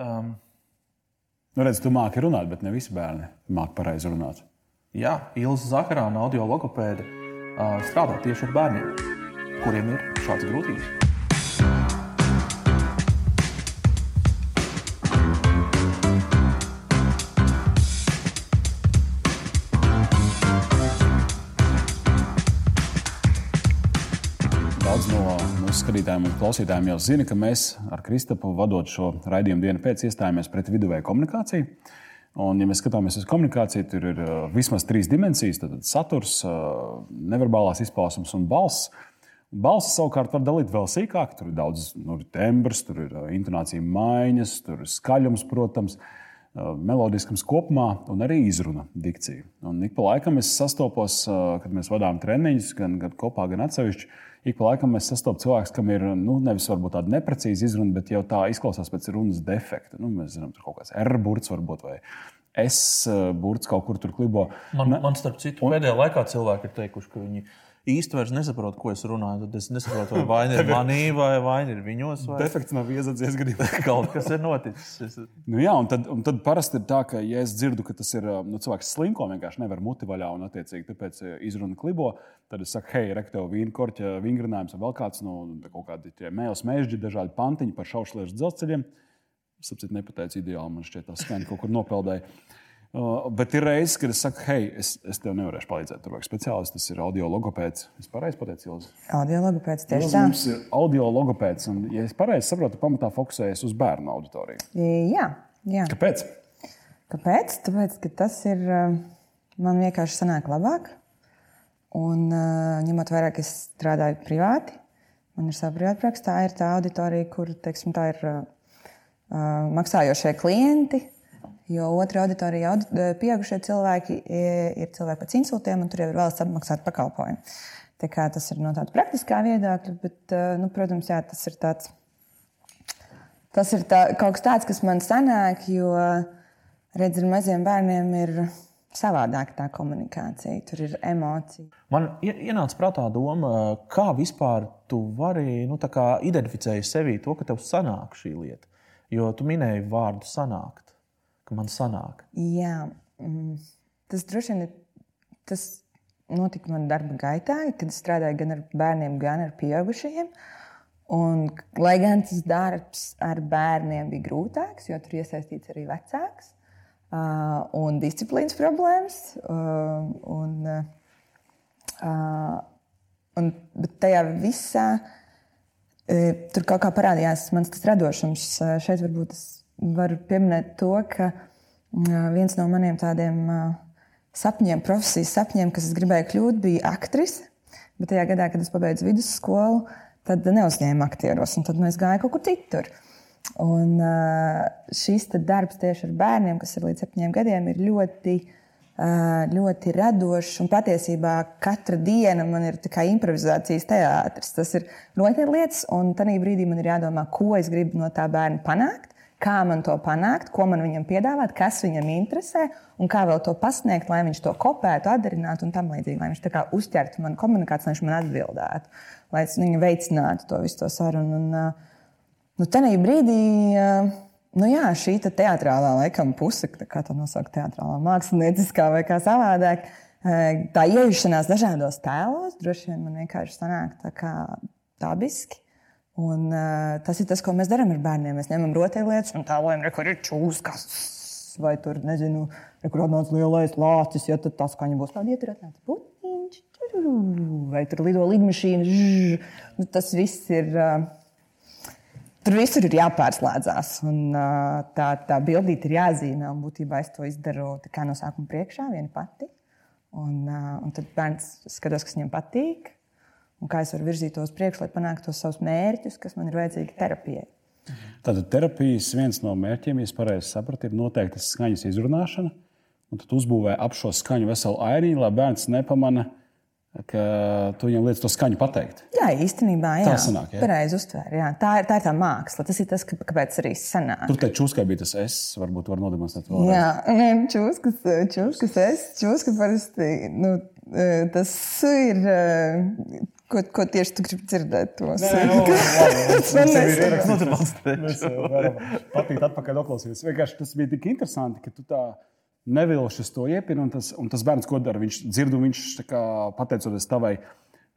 Um, Nu, redz, tu māki runāt, bet ne visi bērni māki pareizi runāt. jā, Ilza Zakarāna, audio logopēde, uh, strādā tieši ar bērniem, kuriem ir šādas grūtības. Skatītājiem un klausītājiem jau zina, ka mēs ar Kristapu vadot šo raidījumu dienu pēc iestājāmies pret viduvēju komunikāciju. Un, ja mēs skatāmies uz komunikāciju, tur ir uh, vismaz trīs dimensijas - tad saturs, uh, neverbālās izpausmes un balss. Balsts savukārt var dalīt vēl sīkāk. Tur ir daudz nu, tembrs, tur ir uh, intonācija maiņas, tur ir skaļums, protams, uh, melodiskums kopumā un arī izruna, dikcija. Un ik pa laikam es sastopos, kad mēs vadām treniņus, gan, gan kopā, gan atsevišķi. Ik pa laikam es sastopu cilvēku, kam ir nu, nevis tāda neprecīza izruna, bet jau tā izklausās pēc runas defekta. Nu, mēs zinām, tur kaut kāds R-burts varbūt vai S-burts kaut kur tur klibo. Man, man starp citu, pēdējā laikā cilvēki ir teikuši, ka viņi īsti vairs nesaprot, ko es runāju. Tad es nesaprotu, vai vaina ir manī, vai vaina ir viņos, vai Defekts nav iezadzies gribēt. kaut kas ir noticis. Es, Nu, jā, un tad, un tad parasti ir tā, ka, ja es dzirdu, ka tas ir nu, cilvēks slinko, vienkārši nevar muti vaļā un, attiecīgi, tāpēc eh, izruna klibo. Tad es saku, hei, rektev vīna korķa vingrinājums vai vēl kāds no nu, kaut kādi mēls mēžģi, dažādi pantiņi par šaušaliešu dzelzceļiem. Sapcīt, nepateicu ideāli, man šķiet, tas skaņa kaut kur nopeldēja. Bet ir reizes, kad es saku, hei, es, es tev nevarēšu palīdzēt. Tur vajag speciālistu, tas ir audio logopēds. Es pareizi pateicu, Ilzi. Audio logopēds tieši Ilzi tā. mums ir audio logopēds, un, ja es pareizi saprotu, pamatā fokusējies uz bērnu auditoriju. Jā, jā. Kāpēc? Kāpēc? Tāpēc, ka tas ir eh, man vienkārši sanāk labāk. Un eh, ņemot vērā, ka es strādāju privāti, man ir sava privātpraksa, tā ir tā auditorija, kur teiksim, tā ir uh, maksājošie klienti. Jo otra auditorija, audi, eh, pieaugušie cilvēki, ir, ir cilvēki pēc insultiem, un tur jau ir vēlas apmaksāt pakalpojumu. Tā kā tas ir no tāda praktiskā viedokļa, bet, eh, nu, protams, jā, tas ir tāds. Tas ir tā, kaut kas tāds, kas man sanāk, jo redz, ar maziem bērniem ir savādāk tā komunikācija. Tur ir emocija. Man ie- ienāca prātā doma, kā vispār tu vari nu, identificēt sevi to, ka tev sanāk šī lieta. Jo tu minēji vārdu sanākt, ka man sanāk. Jā, mm, tas droši vien ir. Tas notika manā darba gaitā, kad es strādāju gan ar bērniem, gan ar pieaugušajiem. Un, lai gan tas darbs ar bērniem bija grūtāks, jo tur iesaistīts arī vecāks uh, un disciplīnas problēmas. Uh, un, uh, un, bet tajā visā uh, tur kaut kā parādījās mans radošums. Uh, šeit varbūt es varu pieminēt to, ka viens no maniem tādiem sapņiem, profesijas sapņiem, kas es gribēju kļūt, bija aktrise. Bet tajā gadā, kad es pabeidzu vidusskolu, tad neuzņēmu aktieros, un tad nu, es gāju kaut kur citur. Un šis darbs tieši ar bērniem, kas ir līdz septiņiem gadiem, ir ļoti, ļoti radošs. Un patiesībā katra diena man ir kā improvizācijas teātris. Tas ir rotaļlietas, un tajā brīdī man ir jādomā, ko es gribu no tā bērna panākt. Kā man to panākt, ko man viņam piedāvāt, kas viņam interesē, un kā vēl to pasniegt, lai viņš to kopētu, atdarinātu un tam līdzīgi. Lai viņš tā kā uztvertu manu komunikāciju, lai viņš man atbildētu, lai es viņu veicinātu to visu to sarunu. Un, uh, Nu, Tenī brīdī, ā, nu jā, šī te teātrālā laikam puse, kā tā nosaukt, teātrālā mākslinieckā vai kā savādāk, ā, tā iejušanās dažādos tēlos, droši vien man vienkārši sanāk tā kā dabiski. Un, uh, tas ir tas, ko mēs darām ar bērniem. Mēs ņemam rotaļlietas un tēlojam, re, kur ir čūskas. Vai tur, nezinu, kur atnāca lielais lācis, ja tad tas skaņa būs tāda, ja tur atnāca putiņš, vai tur lido lidmašīna. Nu, tas viss ir. Uh, Tur visur ir jāpārslēdzas, un uh, tā, tā bildīte ir un Būtībā es to izdaru no sākuma priekšā, viena pati. Un, uh, un tad bērns skatās, kas viņam patīk, un kā es varu virzīt to uz priekšu, lai panāktu tos savus mērķus, kas man ir vajadzīgi terapijai. Tātad terapijas viens no mērķiem, ja es pareizi sapratu, ir noteikti skaņas izrunāšana. Un tad uzbūvē ap šo skaņu veselu ainiņu, lai bērns nepamana, ka tu viņam lietas to skaņu pateikt. Jā, īstenībā jā, Tā sanāk, jā. pareizi uztvēr. Jā. Tā, ir, tā ir tā māksla. Tas ir tas, kāpēc arī sanāk. Tur tā čūskai bija tas es, varbūt var nodemonstrēt vēl. Jā, nē, čūskas, čūskas es, čūskas parasti, nu, tas ir Ko, ko tieši tu gribi dzirdēt? To Nē, jau ierakstīts. Mēs jau varam patīt atpakaļ noklausīties. Vienkārši tas bija tik interesanti, ka tu tā nevilšas to iepini, un tas, un tas bērns, ko dara, viņš dzird, un viņš tā kā, pateicoties tavai,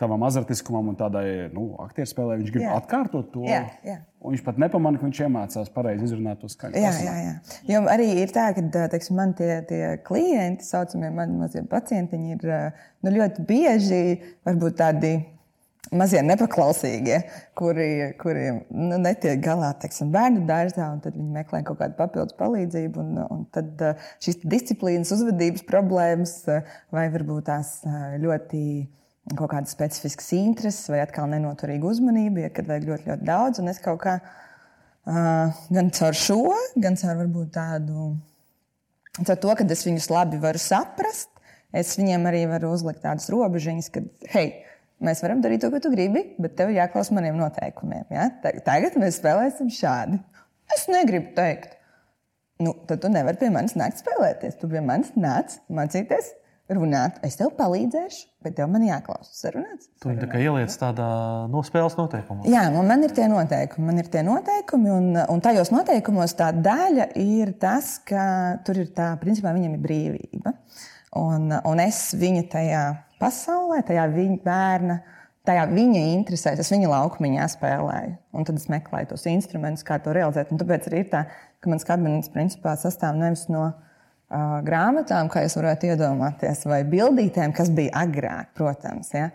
tavam azartiskumam un tādai nu, aktierspēlē, viņš grib Jā. atkārtot to. Jā, jā. Un viņš pat nepamanā, ka viņš iemācās pareizi izrunāt to skaņu. Jā, jā, jā. Jo arī ir tā, ka teiksim, man tie, tie klienti, tā saucamie mani mazie pacientiņi, ir nu, ļoti bieži varbūt tādi. Mazie nepaklausīgie, kuri, kuri nu, netiek galā teiksim, bērnu dārzā, un tad viņi meklē kaut kādu papildus palīdzību. Un, un tad šīs disciplīnas, uzvedības problēmas, vai varbūt tās ļoti kaut kādas specifiskas intereses, vai atkal nenoturīga uzmanība, ja, kad vajag ļoti, ļoti daudz. Un es kaut kā Uh, gan caur šo, gan caur varbūt tādu, caur to, ka es viņus labi varu saprast. Es viņiem arī varu uzlikt tādas robežiņas, ka, hei, mēs varam darīt to, ko tu gribi, bet tev jāklausa maniem noteikumiem. Ja? Ta- Tagad mēs spēlēsim šādi. Es negribu teikt, nu, tad tu nevari pie manis nākt spēlēties. Tu pie manis nāc mācīties runāt. Es tev palīdzēšu, bet tev man jāklausās sarunāts. Tu viņu tā kā ieliec tādā nospēles noteikumā. Jā, man, man ir tie noteikumi. Man ir tie noteikumi un, un tajos noteikumos tā daļa ir tas, ka tur ir tā, principā, viņam ir brīvība. Un, un es viņa tajā pasaulē, tajā viņa bērna, tajā viņa interesēs, es viņa laukumiņā spēlēju. Un tad es meklēju tos instrumentus, kā to realizēt. Un tāpēc arī ir tā, ka mans kabinets principā sastāv nevis no uh, grāmatām, kā jūs varētu iedomāties, vai bildītēm, kas bija agrāk, protams. Ja?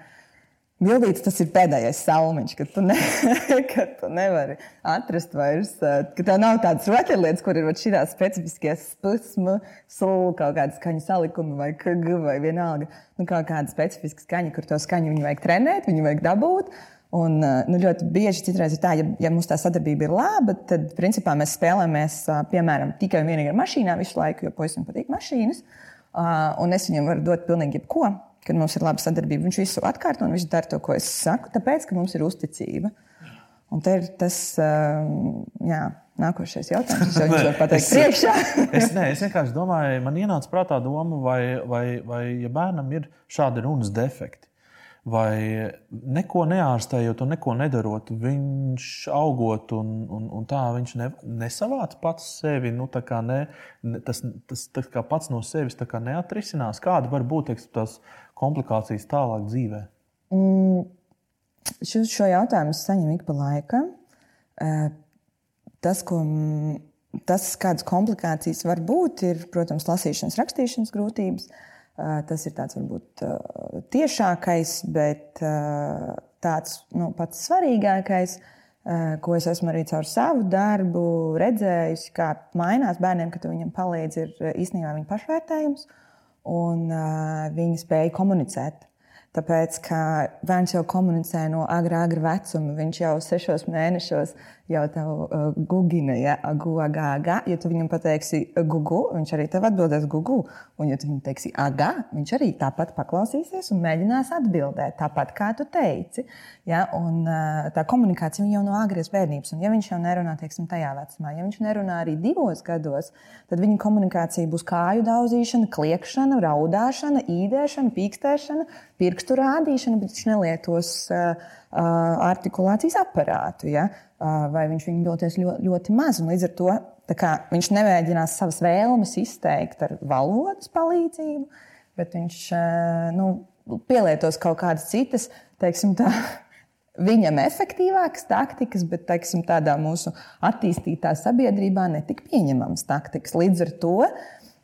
Bildīts tas ir pēdējais salmiņš, kad tu, ne, kad tu nevari atrast vairs, ka tev nav tādas rotaļlietas, kur ir šī specifiskie spusmu, sulu, kaut kāda skaņa salikuma vai kg vai vienalga. Nu, kaut kāda specifiska skaņa, kur to skaņu viņu vajag trenēt, viņu vajag dabūt. Un, nu, ļoti bieži citreiz ir tā, ja, ja mums tā sadarbība ir laba, tad principā mēs spēlējamies piemēram tikai un vienīgi ar mašīnām visu laiku, jo puisim patīk mašīnas. Un es viņam varu dot pilnīgi jebko, kad mums ir laba sadarbība. Viņš visu atkārto un viņš dara to, ko es saku, tāpēc, ka mums ir uzticība. Un te ir tas uh, jā, nākošais jautājums, ko viņš var pateikt priekšā. es, ne, es vienkārši domāju, man ienāca prātā doma, vai, vai, vai ja bērnam ir šādi runas defekti. Vai neko neārstējot, un neko nedarot, viņš augot un, un, un tā viņš ne, nesavāc pats sevi. Nu, ne, tas tas kā pats no sevis neatrisinās. Kāda var būt teiksim, tās komplikācijas tālāk dzīvē? Šo, šo jautājumu es saņemu ik pa laikam. Eh, Tas, ko, tas, kādas komplikācijas var būt, ir, protams, lasīšanas, rakstīšanas grūtības. Eh, Tas ir tāds varbūt eh, tiešākais, bet tāds nu, pats svarīgākais, ko es esmu arī caur savu darbu redzējusi, kā mainās bērniem, kad tu viņam palīdzi, ir īstenībā viņa pašvērtējums un uh, viņa spēja komunicēt. Tāpēc, ka bērns jau komunicē no agrā, agrā vecuma, viņš jau sešos mēnešos jau tev uh, gugina, ja agu, agā, agā. Ja tu viņam pateiksi gugu, viņš arī tev atbildēs gugu. Un, ja tu viņam teiksi agā, viņš arī tāpat paklausīsies un mēģinās atbildēt, tāpat kā tu teici. Ja? Un, uh, tā komunikācija jau no agras bērnības, un ja viņš jau nerunā teiksim, tajā vecumā, ja viņš nerunā arī divos gados, tad viņa komunikācija būs kāju daudzīšana, kliekšana, raudāšana, īdēšana, pīkstēšana, pirkstu rādīšana, bet viņš nelietos uh, uh, artikulācijas aparātu. Ja? Uh, vai viņš viņu doties ļoti, ļoti maz. un Līdz ar to kā, viņš nemēģinās savas vēlmes izteikt ar valodas palīdzību, bet viņš uh, nu, pielietos kaut kādas citas, teiksim, tā, viņam efektīvākas taktikas, bet teiksim, tādā mūsu attīstītā sabiedrībā netik pieņemamas taktikas. Līdz ar to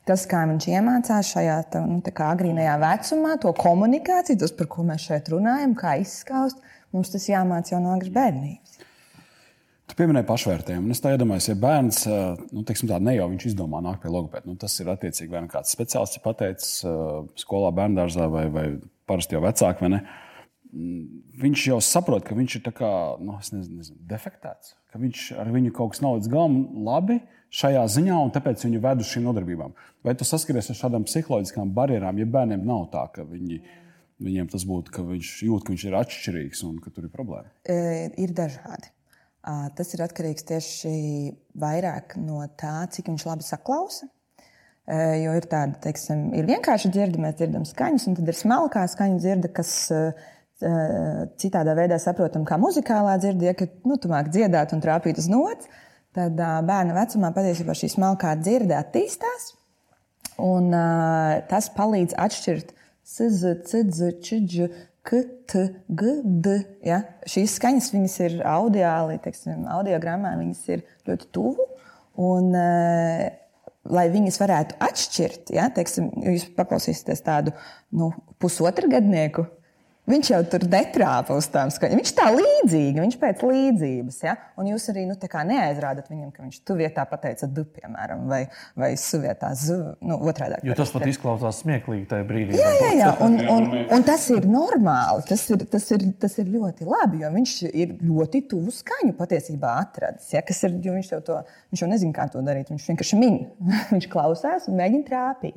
tas, kā viņš iemācās šajā tā, nu, tā agrīnajā vecumā, to komunikāciju, tas, par ko mēs šeit runājam, kā izskaust, mums tas jāmācās jau no agras bērnības. Tu pieminēji pašvērtējumu. Es tā iedomājos, ja bērns eh, nu, teiksim, tā, ne jau viņš izdomā nākt pie logopēda. Nu, tas ir attiecīgi vai nu kāds speciālists ir pateicis eh, skolā, bērngārzā vai, vai parasti jau vecāki. vai Viņš jau saprot, ka viņš ir kā, nu, nezinu, defektēts, ka viņš ar viņu kaut kas nav līdz galam labi šajā ziņā, un tāpēc viņu ved uz šīm nodarbībām. Vai tu saskaries ar šādām psiholoģiskām barjerām, ja bērniem nav tā, ka viņi, viņiem tas būtu, ka viņš jūt, ka viņš ir atšķirīgs un ka tur ir problēma? E, ir dažādi. Tas ir atkarīgs tieši vairāk no tā, cik viņš labi saklausa. E, Jo ir tāda, teiksim, ir vienkārši dzirde, mēs dzirdam skaņas, un tad ir smalkā skaņa dzirde, kas e, citādā veidā saprotam, kā muzikālā dzirdē, ja, ka nu, tu māki dziedāt un trāpīt uz nots, tad bērna vecumā patiesībā šī smalkā dzirde attīstās. Un, uh, tas palīdz atšķirt SZ, CZ, Čģ, KT, GD. Ja? Šīs skaņas ir audiāli, teiksim, audiogrammā, viņas ir ļoti tuvu. Un, uh, lai viņas varētu atšķirt, ja, teiksim, jūs paklausīsieties tādu nu, pusotru gadnieku, Viņš jau tur netrāpa uz tām skaņām. Viņš tā līdzīgi, viņš pēc līdzības. Ja? Un jūs arī nu, neaizrādat viņam, ka viņš tu vietā pateica du, piemēram, vai, vai su vietā zu, nu, otrādā. Jo tas pat izklausās smieklīgi tajā brīdī. Jā, jā, jā. Un, un, un tas ir normāli. Tas ir, tas, ir, tas ir ļoti labi, jo viņš ir ļoti tuvu skaņu patiesībā atradis. Ja? Ir, viņš, jau to, viņš jau nezina, kā to darīt. Viņš vienkārši min. viņš klausās un mēģina trāpīt.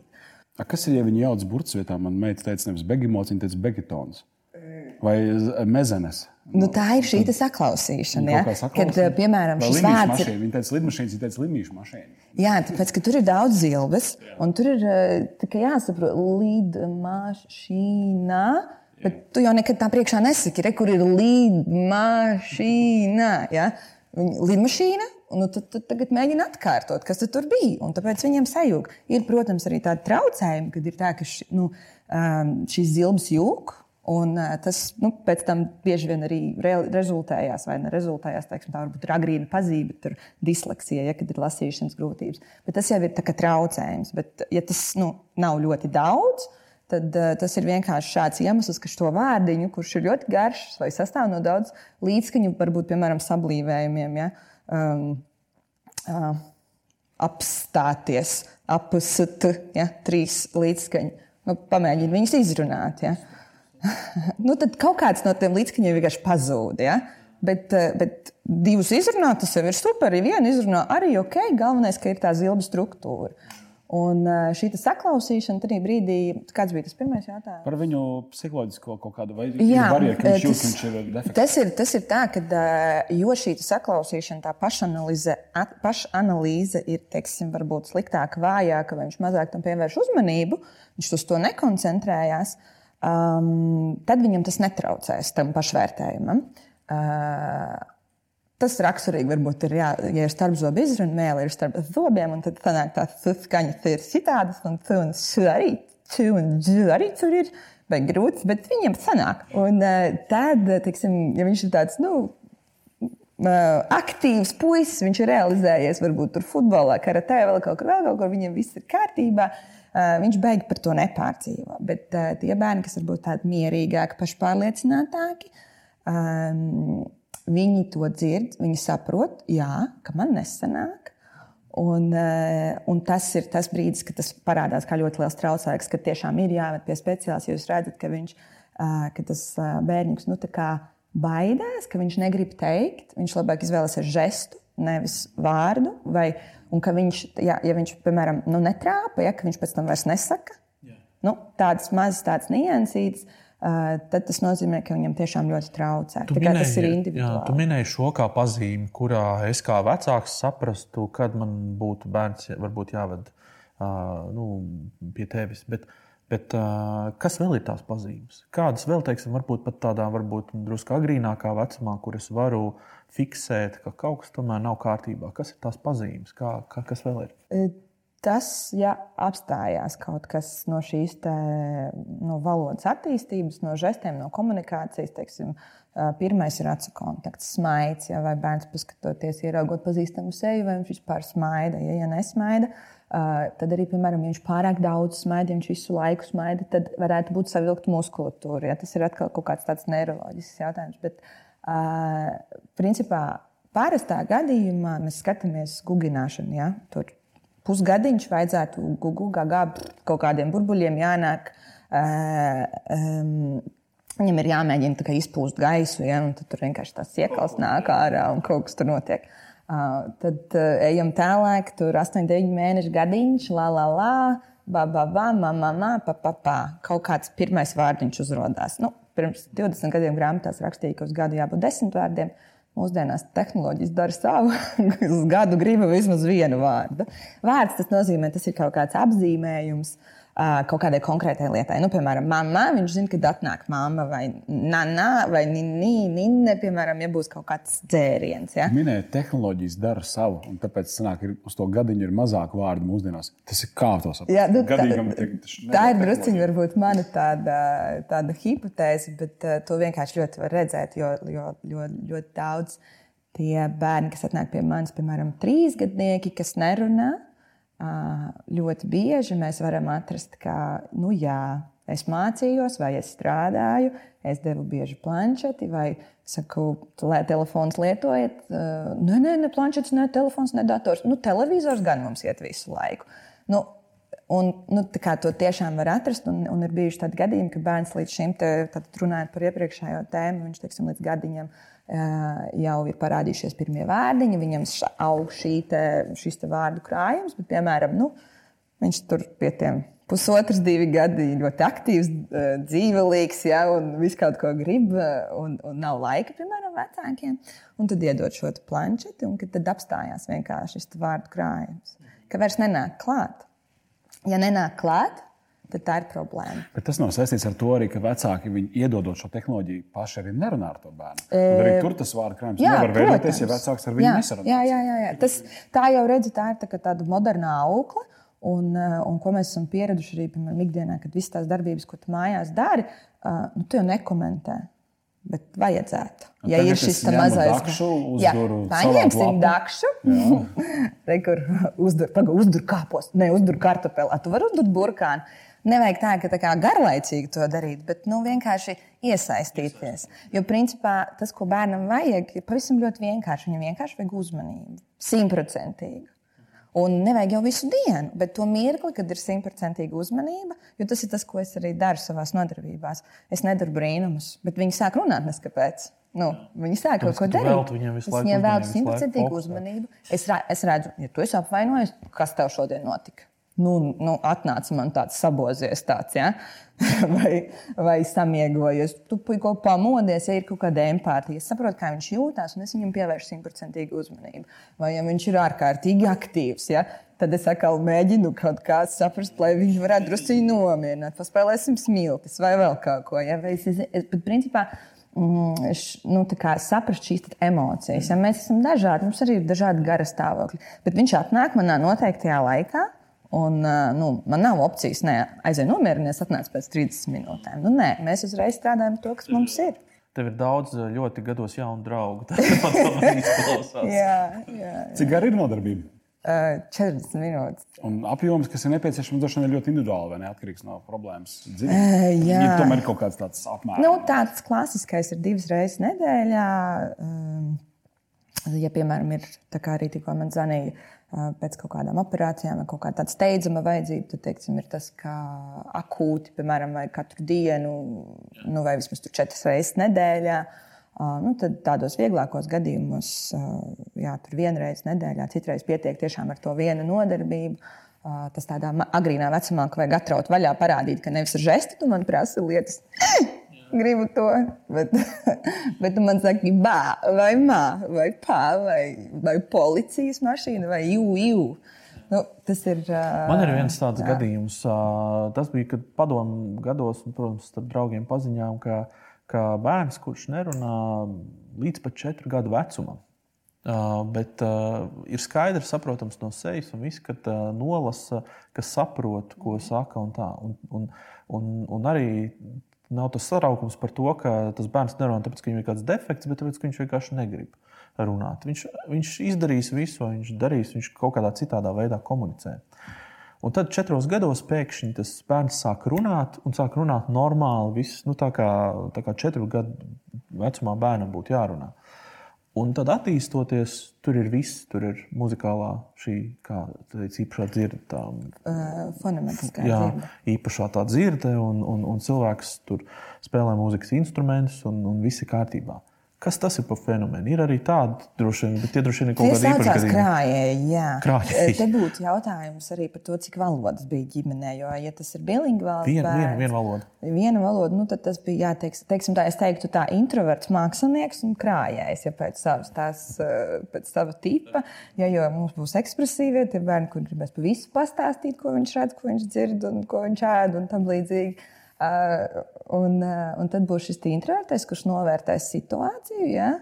A, kas ir, ja viņi jauc burbuļs vietā? Man meita teica, nevis begimots, viņa teica begetons vai mezenes. Nu, tā ir šī saklausīšana. Ja? Kad, eh, piemēram, šis vārds ir. Viņa teica, lidmašīna, viņa teica, limīšu mašīna. Jā, tāpēc, ka tur ir daudz zilves, un tur ir eh, jāsaprot, lidmašīna. Bet tu jau nekad tā priekšā nesaki, re, kur ir lidmašīna. Ja? Lidmašīna, nu, tad, tad tagad mēģina atkārtot, kas tur bija. Un tāpēc viņiem sajūg. Ir, protams, arī tādi traucējumi, kad ir tā, ka ši, nu, šīs zilbes jūg Un tas nu, pēc tam bieži vien arī re rezultējās, vai ne rezultējās, teiksim, tā varbūt ir agrīna pazīme, tur disleksija, ja, kad ir lasīšanas grūtības. Bet tas jau ir traucējums. Bet, ja tas nu, nav ļoti daudz, tad uh, tas ir vienkārši šāds iemesls, ka šo vārdiņu, kurš ir ļoti garš vai sastāv no daudz līdzskaņu, varbūt piemēram sablīvējumiem, ja, um, uh, apstāties, apsut, ja, trīs līdzskaņi. Nu, pamēģini viņus izrunāt. Ja. nu, tad kaut kāds no tiem līdzekļiem vienkārši pazūd. Ja? Bet, eh, bet divus izrunāt, tas jau ir super. Ja vienu izrunā arī ok, galvenais, ka ir tā zilba struktūra. Un eh, šī saklausīšana tajā brīdī, kāds bija tas pirmais jautājums? Par viņu psiholoģisko kaut kādu veidu, barjeru, ka viņš jūt, ka viņš ir defekts. Tas ir, tas ir tā, ka eh, jo šī saklausīšana, tā pašanalīze, pašanalīze ir, teiksim, varbūt sliktāka, vājāka, vai viņš mazāk tam pievērš uzmanību, viņš uz to nekoncentrējās. Uh, um, tad viņam tas netraucēs tam pašvērtējumam. Uh, Tas raksturīgi varbūt ir, jā, ja ir starp zobu izruna, mēlē ir starp zobiem, un tad sanāk tās skaņas ir citādas, un šu arī, džu arī tur ir, vai grūts, bet viņiem sanāk. Un uh, tad, teiksim, ja viņš ir tāds, nu, uh, aktīvs puisis, viņš ir realizējies varbūt tur futbolā, karatē, vēl kaut kur, vēl kaut kur, viņam viss ir kārtībā. Uh, Eh, viņš beig par to nepārdzīvo. Bet eh, tie bērni, kas varbūt tādi mierīgāki, pašpārliecinātāki, um, viņi to dzird, viņi saprot, jā, ka man nesanāk. Un, uh, un tas ir tas brīdis, kad tas parādās kā ļoti liels traucējums, ka tiešām ir jāved pie speciālista. Jūs redzat, ka, viņš, ka tas bērns nu, baidās, ka viņš negrib teikt. Viņš labāk izvēlēsies žestu, nevis vārdu. Vai, Un ka viņš, ja, ja viņš, piemēram, nu, netrāpa, ja, viņš pēc tam vairs nesaka yeah. nu, tādas mazas, tādas niansītas, uh, tad tas nozīmē, ka viņam tiešām ļoti traucē. Minēji, tas ir individuāli. Jā, tu minēji šo kā pazīmi, kurā es kā vecāks saprastu, kad man būtu bērns varbūt jāved uh, nu, pie tevis. Bet, Bet, uh, kas vēl ir tās pazīmes? Kādas vēl, teiksim, varbūt pat tādā, varbūt drusku agrīnākā vecumā, kur es varu uh, fiksēt, ka kaut kas tomēr nav kārtībā? Kas ir tās pazīmes? Kā, kā, kas vēl ir? E, tas, ja apstājās kaut kas no šīs te, no valodas attīstības, no žestiem, no komunikācijas, teiksim, e, pirmais ir acu kontakts, smaids. Ja, vai bērns paskatoties, ieraugot pazīstamu seju, vai viņš vispār smaida. Ja, ja nesmaida, e, tad arī, piemēram, ja viņš pārāk daudz smaida, ja viņš visu laiku smaida, tad varētu būt savilkta muskulatūra. Ja. Tas ir atkal kaut kāds tāds neiroloģisks jautājums. Bet, uh, principā, pārastā gadījumā mēs skatāmies gugināšanu. Ja? Tur pusgadiņš vajadzētu gugāt kaut kādiem burbuļiem jānāk. Um, Viņam ir jāmēģina izpūst gaisu, ja, tur vienkārši tas iekals nāk ārā un kaut kas tur notiek. Uh, tad uh, ejam tālāk, tur 8, 9 mēnešu gadiņš, la, la, la, ba, ba, ba, ma, ma, ma, pa, pa, pa. Kaut kāds pirmais vārdiņš uzrādās. Nu, pirms 20 gadiem grāmatās rakstīja, ka uz gadu jābūt desmit vārdiem. Mūsdienās tehnoloģijas dara savu. uz gadu gribu vismaz vienu vārdu. Vārds tas nozīmē, tas ir kaut kāds apzīmējums. uh, kaut kādai konkrētai lietai. Nu, piemēram, mamma, viņš zina, kad atnāk mamma vai nana vai nīne, piemēram, ja būs kaut kāds dzēriens. Ja? Minēja, tehnoloģijas dara savu, un tāpēc sanāk, uz to gadiņu ir mazāk vārdu mūsdienās. Tas ir kā to saprast. Jā, nu, tā, Gadīgam, tā, te- tā ir druskuļi varbūt mana tāda, tāda hipotēze, bet uh, to vienkārši ļoti var redzēt, jo, jo, jo ļoti daudz tie bērni, kas atnāk pie manis, piemēram, trīsgadnieki, kas nerunā, ļoti bieži mēs varam atrast, ka, nu jā, es mācījos, vai es strādāju, es devu bieži planšeti, vai saku, lai telefons lietojat. ā, Nē, nē, ne planšets, ne telefons, ne dators. Nu, televizors gan mums iet visu laiku. Nu, Un, nu, to tiešām var atrast, un, un ir bijuši tādi gadījumi, ka bērns līdz šim, te, runājot par iepriekšējo tēmu, viņš teiksim, līdz gadiņam ā, jau ir parādījušies pirmie vārdiņi, viņam aug te, šis te vārdu krājums, bet, piemēram, nu, viņš tur pie tiem pusotrs, divi gadi ļoti aktīvs, ā, dzīvelīgs, ja, un visu kaut ko grib, ā, un, un nav laika, piemēram, vecākiem. Un tad iedod šo planšeti, un tad apstājās vienkārši šis vārdu krājums, ka vairs nenāk klāt. Ja nenāk klāt, tad tā ir problēma. Bet tas nav saistīts ar to, arī, ka vecāki iedodot šo tehnoloģiju paši arī nerunā ar to bērnu. Un arī tur tas vārdu krājums nevar veidoties, ja vecāks ar viņu nesarunā. jā, jā, jā, jā. Tas, tā jau redzi, tā ir tā, tāda moderna aukla. Un, un ko mēs esam pieraduši arī piemēram, ikdienā, kad visas tās darbības, ko tu mājās dari, nu, tu jau nekomentē. Bet vajadzētu. Ja tagad ir šis mazais uzduru paņemsim dakšu. Re, kur uzdur, paga, uzdur kāpos, ne uzdur kartupeli. A, Tu vari uzdurt burkānu. Nevajag tā, ka tā kā garlaicīgi to darīt, bet nu, vienkārši iesaistīties. Jo principā tas, ko bērnam vajag, ir pavisam ļoti vienkārši. Viņam vienkārši vajag uzmanību. Simtprocentīgu. Un nevajag jau visu dienu, bet to mirkli, kad ir simtprocentīga uzmanība, jo tas ir tas, ko es arī daru savā nodarbībās. Es nedaru brīnumus, bet viņi sāk runāt neskapēc. Nu, viņi sāk kaut ko darīt. visu Es viņiem veltu simtprocentīgu uzmanību. Es, es redzu, ja tu esi apvainojis, kas tev šodien notika. Nu, nu, atnāca man tāds sabozies, tāds, ja? vai, vai samiegojies. Tu ko pamodies, ja ir kaut kāda empātija. Es saprotu, kā viņš jūtas, un es viņam pievēršu simtprocentīgu uzmanību. Vai ja viņš ir ārkārtīgi aktīvs, ja? tad es atkal mēģinu kaut kā saprast, lai viņš varētu druskuļi nomierināt. Paspēlēsim smiltis vai vēl kaut ko. Ja? Vai es, es, es, bet, principā, mm, š- nu, saprast šīs emocijas. Ja mēs esam dažādi, mums arī ir dažādi gara stāvokļi. Bet viņš atnāk manā noteiktajā laikā. Un, ā, nu, man nav opcijas, ne aiziet nomierināties, atnāc pēc 30 minūtēm. Nu, nē, mēs uzreiz strādājam to, kas mums ir. Tev ir daudz eh, ļoti gados jaunu draugu. Tas man tā izklausās. Jā, jā. Cik gara ir nodarbība? Ā, 40 minūtes. Un apjoms, kas ir nepieciešams, droši vien ir ļoti individuāli vai neatkarīgs no problēmas dziļuma. Ē, jā. Ja tomēr ir kaut kāds tāds apmērs. Nu, tāds klasiskais ir divas reizes nedēļā. Um, Ja, piemēram, ir tā kā arī tikko man zvanīja uh, pēc kaut kādām operācijām, vai kaut kāda tāda steidzama vajadzība, tad teiksim, ir tas, ka akūti, piemēram, vai katru dienu, nu, vai vismaz četras reizes nedēļā. Uh, nu, tad tādos vieglākos gadījumos, uh, jā, tur vienreiz nedēļā, citreiz pietiek tiešām ar to vienu nodarbību. Tas tādā agrīnā vecumā, ka vajag atraut vaļā, parādīt, ka nevis ar žestu tu man prasa lietas. Gribu to, bet, bet tu man saki, bā, vai mā, vai pā, vai, vai policijas mašīna, vai jū, jū. Nu, tas ir. Uh, Man ir viens tāds jā. gadījums. ā, Tas bija, kad padomu gados, un, protams, starp draugiem paziņām, ka, ka bērns, kurš nerunā līdz pat četru gadu vecumam, Uh, bet uh, ir skaidrs, saprotams no sejas, un viss, ka uh, nolasa, ka saprot, ko saka. Un tā. un, un, un, un arī nav tas saraukums par to, ka tas bērns nerunā tāpēc, ka viņam ir kāds defekts, bet tāpēc, ka viņš vienkārši negrib runāt. Viņš, viņš izdarīs visu, ko viņš darīs, viņš kaut kādā citādā veidā komunicē. Un tad četros gados pēkšņi tas bērns sāk runāt, un sāk runāt normāli. Viss, nu, tā, kā, tā kā četru gadu vecumā bērnam būtu jārunā. Un tad, attīstoties, tur ir viss. Tur ir muzikālā, šī teica, īpašā dzirde, tā, uh, fonematiskā jā, dzirde. īpašā tā dzirde, un, un, un cilvēks tur spēlē mūzikas instrumentus, un, un viss ir kārtībā. Kas tas ir par fenomenu? Ir arī tādi droši vien, bet tie droši vien ir kaut īpaši saucās gadījumi. krājēji. Jā. Krājēji. Te būtu jautājums arī par to, cik valodas bija ģimenē. Jo, ja tas ir bilingvāls, Viena, viena, bērns, viena valoda. viena valoda, nu, tad tas bija jāteiks, teiksim, tā, es teiktu, tā introverts mākslinieks un krājējs. Ja pēc, savas, tās, eh, pēc sava tipa, ja, jo mums būs ekspresīvie, tie bērni, kur gribēs pa visu pastāstīt, ko viņš redz, ko viņš dzird un ko viņš ēd un tam līdzīgi. Un, uh, un tad būs šis introvertais, kurš novērtēs situāciju, ja?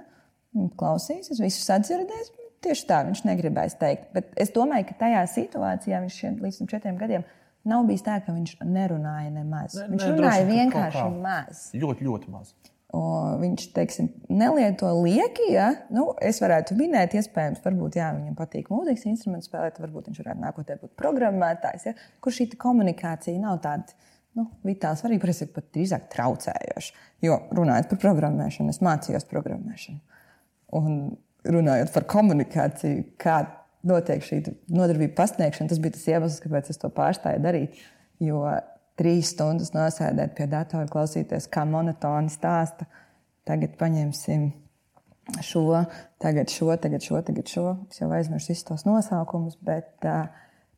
un klausīsies, visu sadzirdēs. Tieši tā viņš negribēs teikt. Bet es domāju, ka tajā situācijā viņš šiem, līdz četriem gadiem nav bijis tā, ka viņš nerunāja nemaz. Ne- viņš ne, runāja droši, vienkārši maz. Ļoti, ļoti maz. Un viņš teiksim, nelieto lieki. Ja? Nu, es varētu minēt, iespējams, varbūt jā, viņam patīk mūzikas instruments spēlēt, varbūt viņš varētu nākotnē būt programmētājs, ja? kur šī komunikācija nav tāda. Nu, vitāli svarīgi, bet es pat drīzāk traucējoši. Jo runājot par programmēšanu, es mācījos programmēšanu. Un runājot par komunikāciju, kā notiek šī nodarbība pasniegšana, tas bija tas iemesls, kāpēc es to pārstāju darīt. Jo trīs stundas nosēdēt pie datora, klausīties, kā monotoni stāsta. Tagad paņemsim šo, tagad šo, tagad šo, tagad šo. Es jau aizmirsu visus tos nosaukumus, bet uh,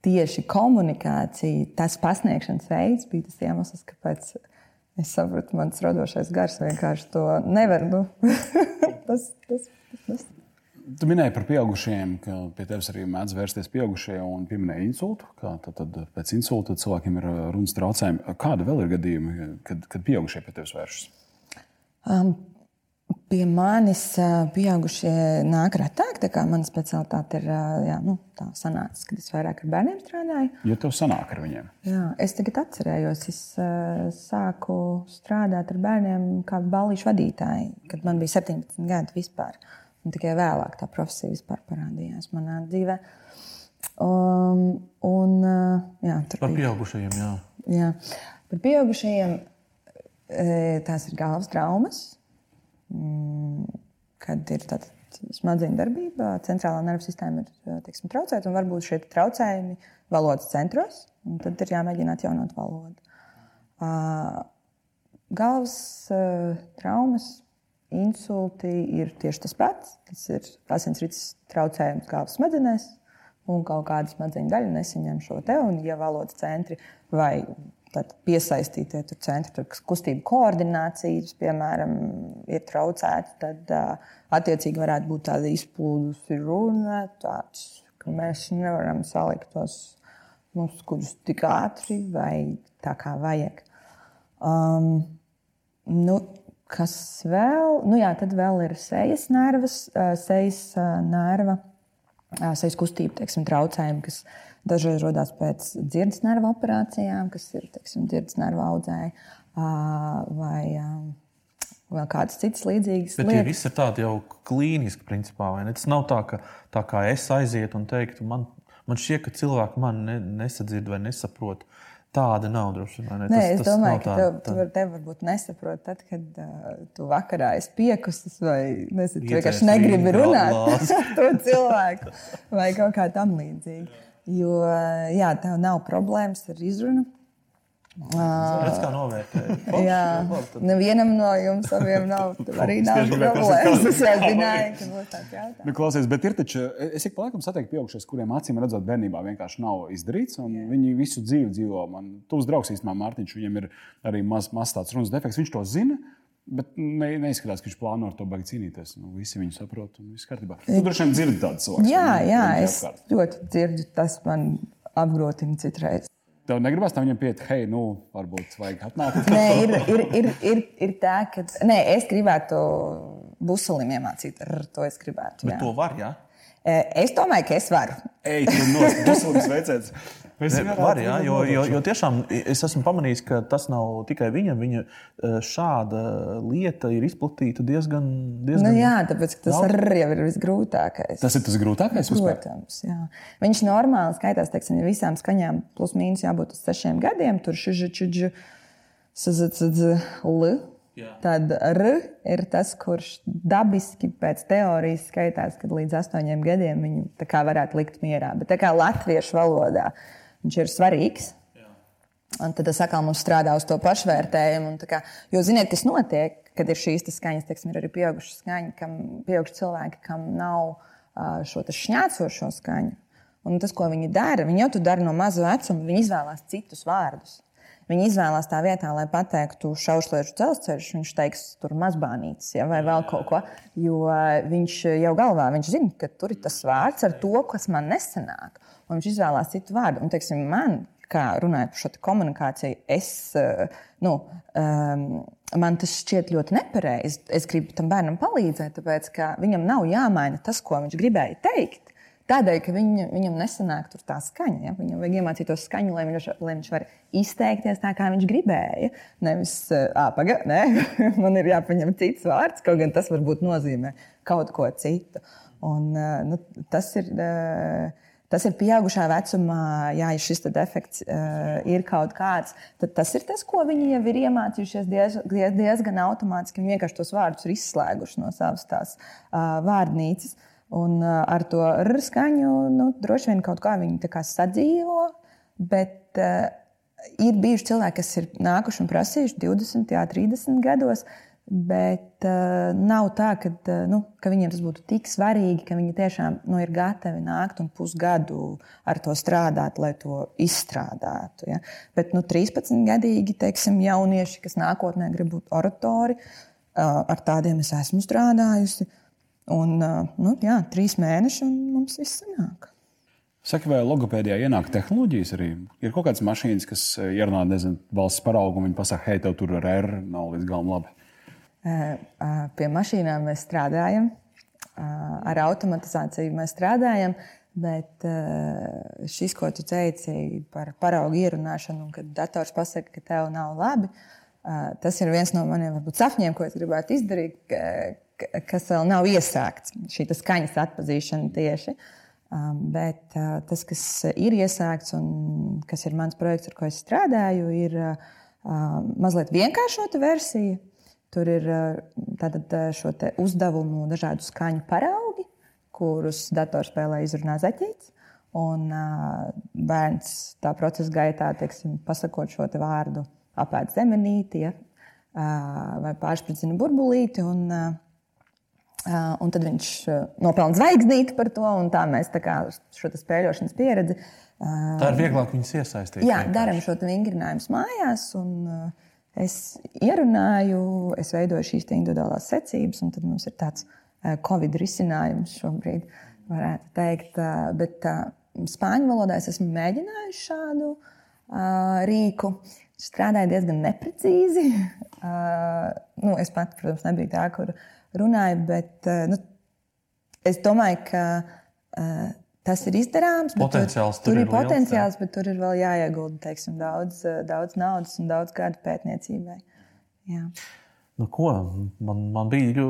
tieši komunikācija, tas pasniegšanas veids bija tas iemesls, kāpēc es sapratu, mans radošais gars vienkārši to nevar. Nu, tas, tas, tas. Tu minēji par pieaugušiem, ka pie tevis arī mēdz vērsties pieaugušie un pieminēja insultu. Kā tad, tad pēc insulta cilvēkiem ir uh, runas traucējumi. Kāda vēl ir gadījumi, kad, kad pieaugušie pie tevis vēršas? Um, pie manis pieaugušie nāk retāk. tā kā Mana specialitāte ir jā, nu, tā sanācis, kad es vairāk ar bērniem strādāju. Ja tev sanāk ar viņiem, Jā, es tagad atcerējos, es sāku strādāt ar bērniem kā balīšu vadītāji, kad man bija 17 gadi vispār. Un tikai vēlāk tā profesija vispār parādījās manā dzīvē. Um, un, jā, Par pieaugušajiem, jā. Jā. Par pieaugušajiem tās ir galvas traumas, kad ir tāda smadzeņu darbība, centrālā nervu sistēma ir teiksim, traucēta, un varbūt šie traucējumi valodas centros, un tad ir jāmēģina atjaunot valodu. Galvas traumas, insulti ir tieši tas pats. Tas ir asinsrites traucējums galvas smadzenēs, un kaut kāda smadzeņu daļa nesaņem šo te. Un, ja valodas centri vai piesaistītie tur centri, tur kustību koordinācijas, piemēram, ir traucēti, tad uh, attiecīgi varētu būt tāda izplūdusi runa, tāds, ka mēs nevaram salikt tos muskuļus tik ātri vai tā kā vajag. Um, nu, kas vēl? Nu, jā, tad vēl ir sejas nervas, sejas nerva, sejas kustība, teiksim, traucējumi, kas dažreiz rodas pēc dzirdes nervu operācijām, kas ir teiksim, dzirdes nervu audzēji vai vēl kādas citas līdzīgas Bet tie lietas. visi ir tādi jau klīniski, principā. vai ne? Tas nav tā, ka tā kā es aizietu un teiktu, man, man šķiet, ka cilvēki man ne, nesadzird vai nesaprot. Tāda nav droši vien. Nē, Tas- es tas domāju, ka tev, tā- var, tev varbūt nesaprot, tad, kad uh, tu vakarā esi piekustis vai nezinu, vienkārši negribi runāt ar to cilvēku vai kaut kā tam līdzīga. Jo, jā, tev nav problēmas ar izrunu. Redz, kā novērtēji. Jā, nevienam no jums abiem nav, arī nav problēmas. Es jau zināju, ka būs tāds jautājums. Nu, klausies, bet ir taču, es ik pa laikam satieku pieaugušies, kuriem acīm redzot, bērnībā vienkārši nav izdarīts. un Viņi visu dzīvi dzīvo. Man tuvs draugs īstenībā Mārtiņš, viņam ir arī maz, maz tāds runas defekts. Viņš to zina. Bet ne, neizskatās, ka viņš plāno ar to beigt cīnīties. Nu, visi viņu saprot, un viss kārtībā. Tu droši vien dzirdi tādu cilvēku. Jā, jā, es apkārt. ļoti dzirdu, tas man apgrotina citreiz. Tev negribas tam viņam pieiet, hei, nu, varbūt vajag atnākt. Nē, ir, ir, ir, ir, ir tā, ka nē, es gribētu busulim iemācīt, ar to es gribētu. Bet jā. to var, jā. E, Es domāju, ka es varu. Ej, tu nost, busulis veicēts. Var, jā, jo, jo, jo tiešām es esmu pamanījis, ka tas nav tikai viņam. Viņa eh, šāda lieta ir izplatīta diezgan, diezgan Nu, jā, tāpēc tas daudz. arī ir visgrūtākais. Tas ir tas grūtākais. Protams, jā. Viņš normāli skaitās, teiksim, visām skaņām plus mīnus jābūt uz sešiem gadiem. Tur šuģi, l. Jā. Tad r ir tas, kurš dabiski pēc teorijas skaitās, kad līdz astoņiem gadiem viņu varētu likt mierā. Bet kā latviešu valodā viņš ir svarīgs. Un tad tas atkal mums strādā uz to pašvērtējumu. Kā, jo ziniet, kas notiek? kad ir šīs skaņas, teiksim, ir arī pieauguši skaņi, kam pieauguši cilvēki, kam nav šo šņācošo skaņu. Un tas, ko viņi dara, viņi jau to dara no maza vecuma, viņi izvēlās citus vārdus. Viņi izvēlās tā vietā, lai pateiktu šaušliešu dzelzceļš, viņš teiks, tur mazbānītis ja, vai vēl kaut ko. Jo viņš jau galvā viņš zina, ka tur ir tas vārds ar to, kas man nesanāk. Un viņš izvēlās citu vārdu. Un, teiksim, man, kā runājot par šo komunikāciju, es, nu, um, man tas šķiet ļoti nepareizi. Es gribu tam bērnam palīdzēt, tāpēc ka viņam nav jāmaina tas, ko viņš gribēja teikt. Tādēļ, ka viņ, viņam nesanāk tā skaņa. Ja? Viņam vajag iemācīt to skaņu, lai viņš, lai viņš var izteikties tā, kā viņš gribēja. Nevis, ah, paga, ne? man ir jāpaņem cits vārds, kaut gan tas varbūt nozīmē kaut ko citu. Un, nu, tas ir. Tas ir pieaugušā vecumā, ja šis defekts uh, ir kaut kāds, tad tas ir tas, ko viņi jau ir iemācījušies diez, diezgan automātiski. Viņi vienkārši tos vārdus ir izslēguši no savas tās uh, vārnīcas. Uh, Un ar to skaņu nu, droši vien kaut kā viņi kā sadzīvo. Bet uh, ir bijuši cilvēki, kas ir nākuši un prasījuši 20, jā, 30 gados. Bet uh, nav tā, ka, uh, nu, ka viņiem tas būtu tik svarīgi, ka viņi tiešām nu, ir gatavi nākt un pusgadu ar to strādāt, lai to izstrādātu. Ja? Bet nu, 13 gadīgi teiksim, jaunieši, kas nākotnē grib būt oratori, uh, ar tādiem es esmu strādājusi. Uh, Un, nu, jā, trīs mēneši, un mums viss sanāk. Saka, vai logopēdijā ienāk tehnoloģijas arī? Ir kaut kādas mašīnas, kas ierunā nezinu, valsts paraugu, un viņi pasaka, hei, tev tur ar R nav līdz galam labi. Pie mašīnām mēs strādājam, ar automatizāciju mēs strādājam, bet šis, ko tu teici par paraugu ierunāšanu, un kad dators pasaka, ka tev nav labi, tas ir viens no maniem varbūt, sapņiem, ko es gribētu izdarīt kas vēl nav iesākts, šī skaņas atpazīšana tieši. Um, bet uh, tas, kas ir iesākts un kas ir mans projekts, ar ko es strādāju, ir uh, mazliet vienkāršota versija. Tur ir uh, tātad, šo uzdevumu, dažādu skaņu paraugi, kurus datorspēlē izrunā zaķītis. Un bērns tā procesa gaitā, teiksim, pasakot šo vārdu, apēd zemenīti ja, vai pārspridzina burbulīti. Un, un tad viņš uh, nopelna zvaigznīti par to, un tā mēs tā kā šo spēļošanas pieredzi. Uh, tā ir vieglāk viņus iesaistīt. Jā, darām šo vingrinājumu mājās, un es ierunāju, es veidoju šīs individuālās secības, un tad mums ir tāds Covid risinājums šobrīd, varētu teikt. Bet spāņu valodā es esmu mēģinājusi šādu rīku. Strādāja diezgan neprecīzi. nu, es pat, protams, nebiju tā, kur runāju, bet eh, nu, es domāju, ka uh, tas ir izdarāms. Potenciāls tur, tur, tur ir potenciāls, liels, bet tur ir vēl jāiegulda teiksim, daudz, eh, daudz naudas un daudz gadu pētniecībai. Jā. Nu, ko, man, man bija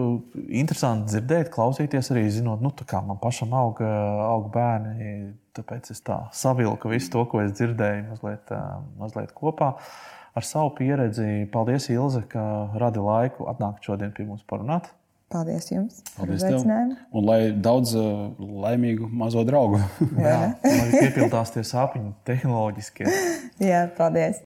interesanti dzirdēt, klausīties arī, zinot, nu, kā man pašam aug, aug bērni. Tāpēc es tā savilku visu to, ko es dzirdēju, mazliet, mazliet kopā ar savu pieredzi. Paldies, Ilze, ka radi laiku atnākt šodien pie mums parunāt. Paldies jums Paldies par uzaicinājumu. Un lai daudz uh, laimīgu mazo draugu. Jā, lai piepildās tie sāpīgi tehnoloģiskie. Jā, paldies.